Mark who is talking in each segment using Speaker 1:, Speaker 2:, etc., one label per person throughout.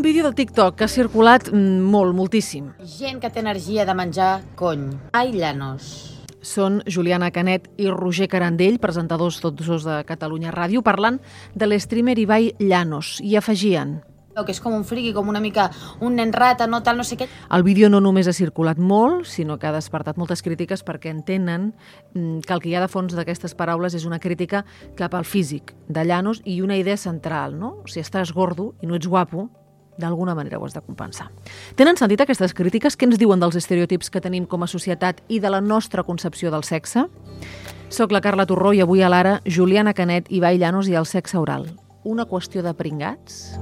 Speaker 1: un vídeo de TikTok que ha circulat mm, molt, moltíssim.
Speaker 2: Gent que té energia de menjar cony. Ai, llanos.
Speaker 1: Són Juliana Canet i Roger Carandell, presentadors tots dos de Catalunya Ràdio, parlant de l'streamer Ibai Llanos i afegien
Speaker 2: que és com un friki, com una mica un nen rata, no tal, no sé què.
Speaker 1: El vídeo no només ha circulat molt, sinó que ha despertat moltes crítiques perquè entenen mm, que el que hi ha de fons d'aquestes paraules és una crítica cap al físic de Llanos i una idea central, no? Si estàs gordo i no ets guapo, d'alguna manera ho has de compensar. Tenen sentit aquestes crítiques? Què ens diuen dels estereotips que tenim com a societat i de la nostra concepció del sexe? Soc la Carla Torró i avui a l'Ara, Juliana Canet, Ibai Llanos i el sexe oral. Una qüestió de pringats?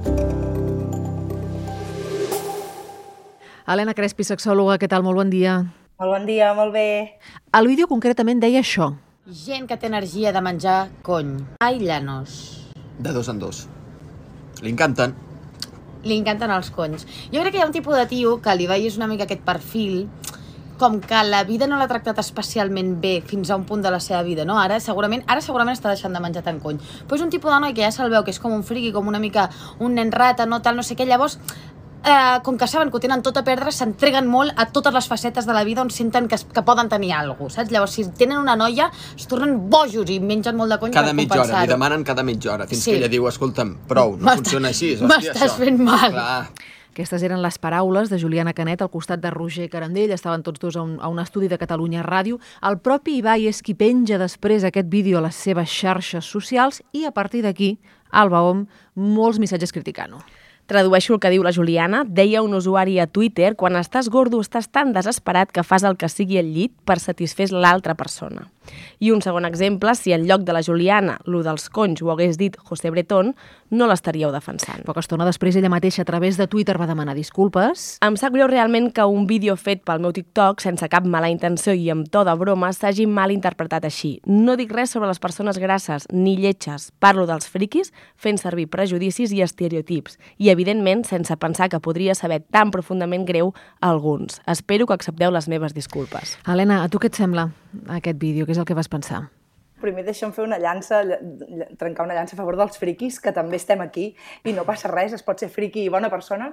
Speaker 1: Helena Crespi, sexòloga, què tal? Molt bon dia.
Speaker 3: Molt bon dia, molt bé.
Speaker 1: El vídeo concretament deia això.
Speaker 2: Gent que té energia de menjar cony. Ai, llanos.
Speaker 4: De dos en dos. Li encanten.
Speaker 2: Li encanten els conys. Jo crec que hi ha un tipus de tio que li veia una mica aquest perfil com que la vida no l'ha tractat especialment bé fins a un punt de la seva vida, no? Ara segurament, ara segurament està deixant de menjar tant cony. Però és un tipus de noi que ja se'l veu que és com un friki, com una mica un nen rata, no tal, no sé què. Llavors, eh, com que saben que ho tenen tot a perdre, s'entreguen molt a totes les facetes de la vida on senten que, que poden tenir alguna cosa, saps? Llavors, si tenen una noia, es tornen bojos i mengen molt de cony
Speaker 4: Cada
Speaker 2: per
Speaker 4: mitja hora, li demanen cada mitja hora, fins
Speaker 2: Sí.
Speaker 4: que ella diu, escolta'm, prou, no funciona així. hòstia,
Speaker 2: m'estàs
Speaker 4: això."
Speaker 2: fent mal.
Speaker 4: Clar.
Speaker 1: Aquestes eren les paraules de Juliana Canet al costat de Roger Carandell. Estaven tots dos a un, a un estudi de Catalunya Ràdio. El propi Ibai és qui penja després aquest vídeo a les seves xarxes socials i a partir d'aquí, Alba Om, molts missatges criticant-ho.
Speaker 5: Tradueixo el que diu la Juliana. Deia un usuari a Twitter, quan estàs gordo estàs tan desesperat que fas el que sigui al llit per satisfer l'altra persona. I un segon exemple, si en lloc de la Juliana, lo dels conys ho hagués dit José Bretón, no l'estaríeu defensant.
Speaker 1: Poca estona després ella mateixa a través de Twitter va demanar disculpes.
Speaker 5: Em sap greu realment que un vídeo fet pel meu TikTok, sense cap mala intenció i amb to de broma, s'hagi mal interpretat així. No dic res sobre les persones grasses ni lletges. Parlo dels friquis fent servir prejudicis i estereotips. I, evidentment, sense pensar que podria saber tan profundament greu a alguns. Espero que accepteu les meves disculpes.
Speaker 1: Helena, a tu què et sembla aquest vídeo? Què és el que vas pensar?
Speaker 3: Primer deixa'm fer una llança, ll- ll- trencar una llança a favor dels friquis, que també estem aquí i no passa res, es pot ser friqui i bona persona.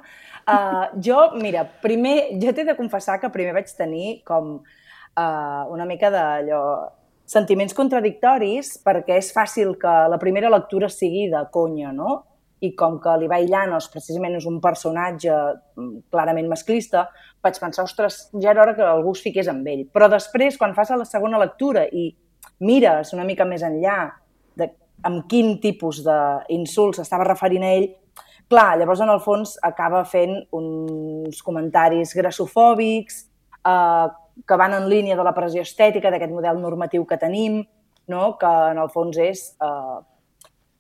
Speaker 3: Uh, jo, mira, primer, jo t'he de confessar que primer vaig tenir com uh, una mica d'allò sentiments contradictoris perquè és fàcil que la primera lectura sigui de conya, no? I com que l'Ibai Llanos precisament és un personatge mm, clarament masclista, vaig pensar, ostres, ja era hora que algú es fiqués amb ell. Però després, quan fas la segona lectura i mires una mica més enllà de amb quin tipus d'insults estava referint a ell, clar, llavors en el fons acaba fent uns comentaris grassofòbics eh, que van en línia de la pressió estètica d'aquest model normatiu que tenim, no? que en el fons és eh,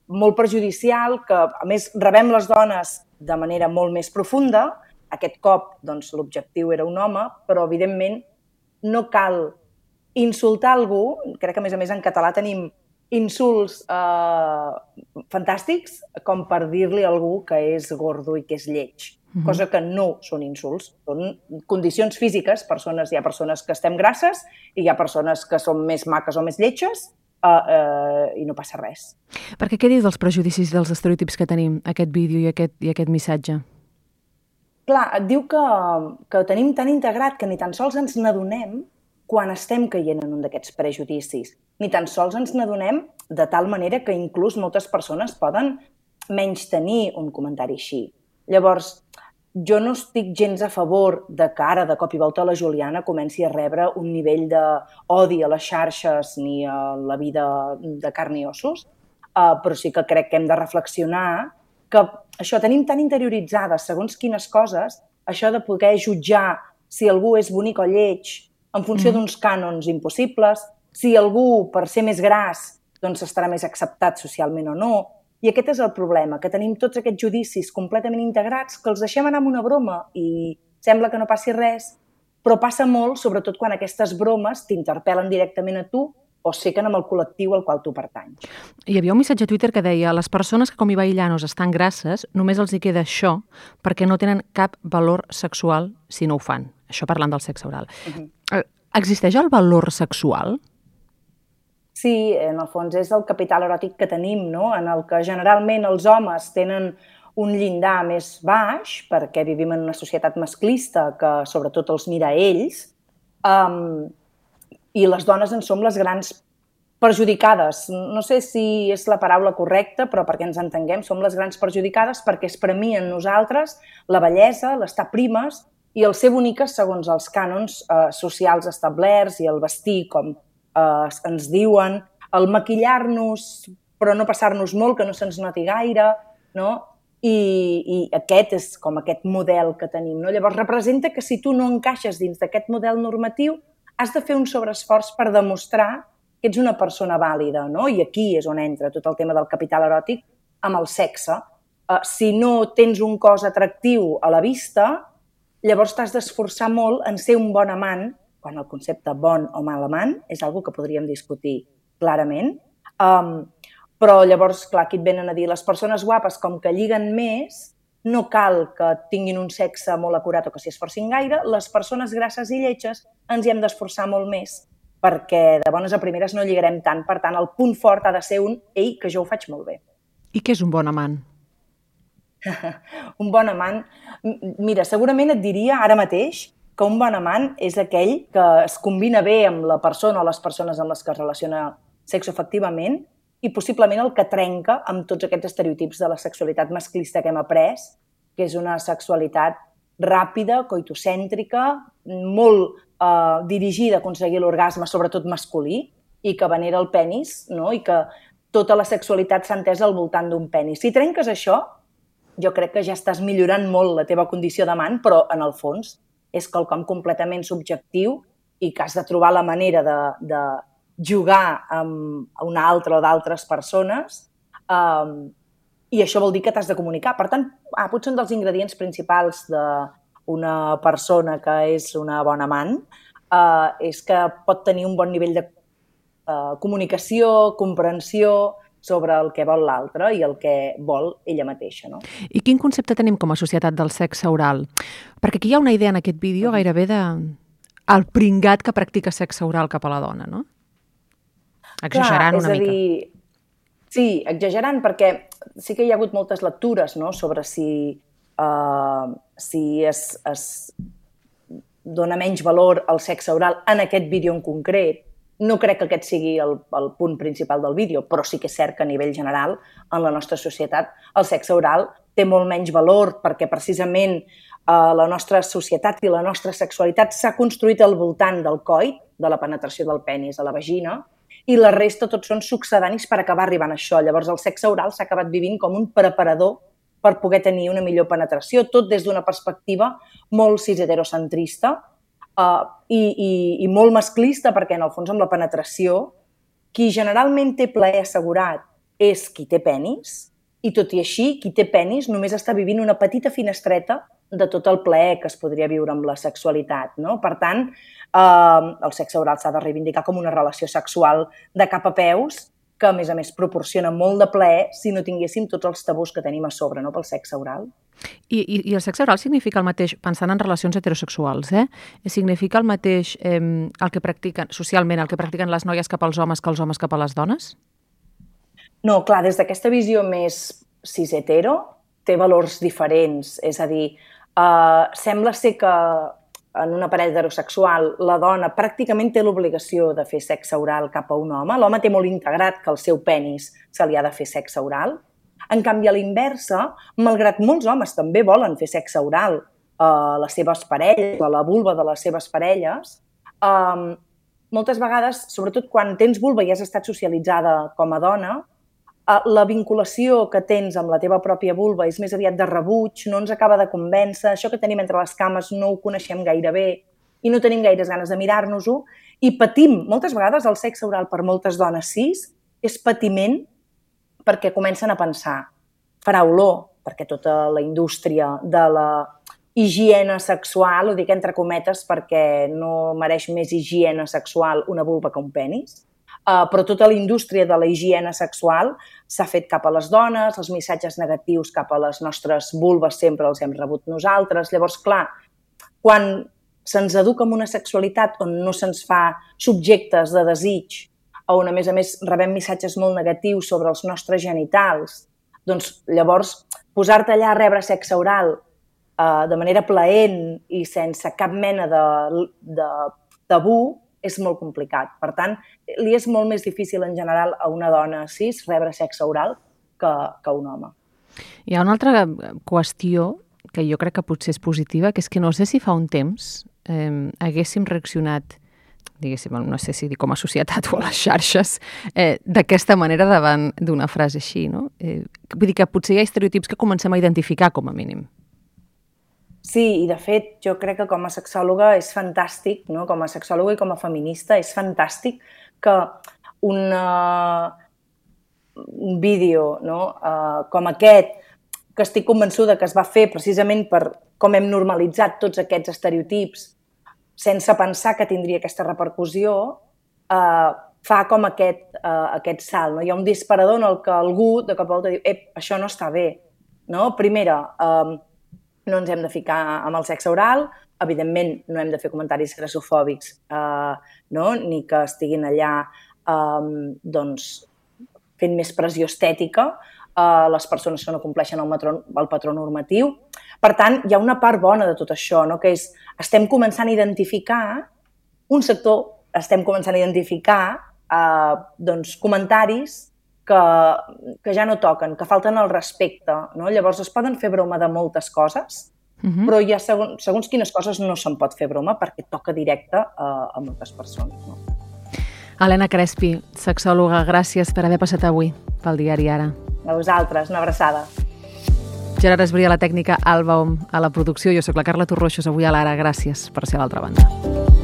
Speaker 3: molt perjudicial, que a més rebem les dones de manera molt més profunda. Aquest cop doncs, l'objectiu era un home, però evidentment no cal insultar algú. Crec que a més a més en català tenim insults eh, fantàstics com per dir-li a algú que és gordo i que és lleig.
Speaker 1: Mhm.
Speaker 3: Cosa que no són insults, són condicions físiques. Persones, hi ha persones que estem grasses i hi ha persones que són més maques o més lletges eh, eh, i no passa res.
Speaker 1: Perquè què diu dels prejudicis dels estereotips que tenim, aquest vídeo i aquest, i aquest missatge?
Speaker 3: Clar, et diu que, que ho tenim tan integrat que ni tan sols ens n'adonem quan estem caient en un d'aquests prejudicis. Ni tan sols ens n'adonem de tal manera que inclús moltes persones poden menys tenir un comentari així. Llavors, jo no estic gens a favor de que ara, de cop i volta, la Juliana comenci a rebre un nivell d'odi a les xarxes ni a la vida de carn i ossos, uh, però sí que crec que hem de reflexionar que això tenim tan interioritzades segons quines coses, això de poder jutjar si algú és bonic o lleig en funció
Speaker 1: Mhm.
Speaker 3: d'uns cànons impossibles, si algú, per ser més gras, doncs estarà més acceptat socialment o no. I aquest és el problema, que tenim tots aquests judicis completament integrats, que els deixem anar amb una broma i sembla que no passi res, però passa molt, sobretot quan aquestes bromes t'interpel·len directament a tu o sequen amb el col·lectiu al qual tu pertanys.
Speaker 1: Hi havia un missatge a Twitter que deia les persones que com Ibai Llanos estan grasses, només els hi queda això perquè no tenen cap valor sexual si no ho fan. Això parlant del sexe oral.
Speaker 3: Uh -huh.
Speaker 1: Eh, Existeix el valor sexual?
Speaker 3: Sí, en el fons és el capital eròtic que tenim, no? en el que generalment els homes tenen un llindar més baix, perquè vivim en una societat masclista que sobretot els mira a ells, um, i les dones en som les grans perjudicades. No sé si és la paraula correcta, però perquè ens entenguem, som les grans perjudicades perquè es premien nosaltres la bellesa, l'estar primes i el ser boniques segons els cànons eh, socials establerts i el vestir com eh, ens diuen, el maquillar-nos però no passar-nos molt, que no se'ns noti gaire, no? I, I aquest és com aquest model que tenim. No? Llavors, representa que si tu no encaixes dins d'aquest model normatiu, has de fer un sobreesforç per demostrar que ets una persona vàlida, no? I aquí és on entra tot el tema del capital eròtic amb el sexe. Uh, si no tens un cos atractiu a la vista, llavors t'has d'esforçar molt en ser un bon amant, quan el concepte bon o mal amant és algo que podríem discutir clarament. Um, però llavors, clar, aquí et venen a dir les persones guapes, com que lliguen més, no cal que tinguin un sexe molt acurat o que s'hi esforcin gaire, les persones grasses i lletges ens hi hem d'esforçar molt més perquè de bones a primeres no lligarem tant. Per tant, el punt fort ha de ser un «ei, que jo ho faig molt bé».
Speaker 1: I què és un bon amant?
Speaker 3: un bon amant... Mira, segurament et diria ara mateix que un bon amant és aquell que es combina bé amb la persona o les persones amb les que es relaciona sexoafectivament i possiblement el que trenca amb tots aquests estereotips de la sexualitat masclista que hem après, que és una sexualitat ràpida, coitocèntrica, molt eh, dirigida a aconseguir l'orgasme, sobretot masculí, i que venera el penis, no? i que tota la sexualitat s'ha entès al voltant d'un penis. Si trenques això, jo crec que ja estàs millorant molt la teva condició d'amant, però en el fons és quelcom completament subjectiu i que has de trobar la manera de, de, jugar amb una altra o d'altres persones um, i això vol dir que t'has de comunicar. Per tant, ah, potser un dels ingredients principals d'una persona que és una bona amant uh, és que pot tenir un bon nivell de uh, comunicació, comprensió sobre el que vol l'altre i el que vol ella mateixa. No?
Speaker 1: I quin concepte tenim com a societat del sexe oral? Perquè aquí hi ha una idea en aquest vídeo gairebé de el pringat que practica sexe oral cap a la dona, no? Exagerant Clar, una mica. Dir,
Speaker 3: sí, exagerant, perquè sí que hi ha hagut moltes lectures no? sobre si, uh, si es, es dona menys valor al sexe oral en aquest vídeo en concret. No crec que aquest sigui el, el punt principal del vídeo, però sí que és cert que a nivell general, en la nostra societat, el sexe oral té molt menys valor perquè precisament eh, la nostra societat i la nostra sexualitat s'ha construït al voltant del coit, de la penetració del penis a la vagina, i la resta tots són succedanis per acabar arribant a això. Llavors el sexe oral s'ha acabat vivint com un preparador per poder tenir una millor penetració, tot des d'una perspectiva molt cis heterocentrista uh, i, i, i molt masclista, perquè en el fons amb la penetració qui generalment té plaer assegurat és qui té penis, i tot i així, qui té penis només està vivint una petita finestreta de tot el plaer que es podria viure amb la sexualitat. No? Per tant, eh, el sexe oral s'ha de reivindicar com una relació sexual de cap a peus que, a més a més, proporciona molt de plaer si no tinguéssim tots els tabús que tenim a sobre no? pel sexe oral.
Speaker 1: I, i, I el sexe oral significa el mateix, pensant en relacions heterosexuals, eh? significa el mateix eh, el que practiquen socialment, el que practiquen les noies cap als homes que els homes cap a les dones?
Speaker 3: No, clar, des d'aquesta visió més cis-hetero té valors diferents. És a dir, eh, sembla ser que en una parella heterosexual la dona pràcticament té l'obligació de fer sexe oral cap a un home. L'home té molt integrat que el seu penis se li ha de fer sexe oral. En canvi, a l'inversa, malgrat molts homes també volen fer sexe oral a les seves parelles, a la vulva de les seves parelles, um, moltes vegades, sobretot quan tens vulva i has estat socialitzada com a dona, la vinculació que tens amb la teva pròpia vulva és més aviat de rebuig, no ens acaba de convèncer, això que tenim entre les cames no ho coneixem gaire bé i no tenim gaires ganes de mirar-nos-ho i patim. Moltes vegades el sexe oral per moltes dones cis és patiment perquè comencen a pensar farà olor, perquè tota la indústria de la higiene sexual, ho dic entre cometes perquè no mereix més higiene sexual una vulva que un penis, Uh, però tota la indústria de la higiene sexual s'ha fet cap a les dones, els missatges negatius cap a les nostres vulves sempre els hem rebut nosaltres. Llavors, clar, quan se'ns educa amb una sexualitat on no se'ns fa subjectes de desig, on a més a més rebem missatges molt negatius sobre els nostres genitals, Doncs llavors, posar-te allà a rebre sexe oral eh, de manera plaent i sense cap mena de, de tabú és molt complicat. Per tant, li és molt més difícil en general a una dona cis rebre sexe oral que, que un home.
Speaker 1: Hi ha una altra qüestió que jo crec que potser és positiva, que és que no sé si fa un temps eh, haguéssim reaccionat diguéssim, no sé si com a societat o a les xarxes, eh, d'aquesta manera davant d'una frase així, no? Eh, vull dir que potser hi ha estereotips que comencem a identificar com a mínim.
Speaker 3: Sí, i de fet jo crec que com a sexòloga és fantàstic, no? com a sexòloga i com a feminista, és fantàstic que una, un vídeo no? uh, com aquest, que estic convençuda que es va fer precisament per com hem normalitzat tots aquests estereotips sense pensar que tindria aquesta repercussió, uh, fa com aquest, uh, aquest salt. No? Hi ha un disparador en el que algú de cop volta diu ep, això no està bé. No? Primera, um, no ens hem de ficar amb el sexe oral, evidentment no hem de fer comentaris grassofòbics, uh, no? ni que estiguin allà um, doncs, fent més pressió estètica a les persones que no compleixen el, matró, el patró normatiu. Per tant, hi ha una part bona de tot això, no? que és, estem començant a identificar un sector, estem començant a identificar eh, doncs, comentaris que, que ja no toquen, que falten el respecte. No? Llavors es poden fer broma de moltes coses, uh -huh. però ja segons, segons quines coses no se'n pot fer broma perquè toca directe a, a moltes persones. No?
Speaker 1: Helena Crespi, sexòloga, gràcies per haver passat avui pel diari Ara.
Speaker 3: A vosaltres, una abraçada.
Speaker 1: Gerard Esbria, la tècnica, Alba Om, a la producció. Jo sóc la Carla Torroixos, avui a l'Ara. Gràcies per ser a l'altra banda.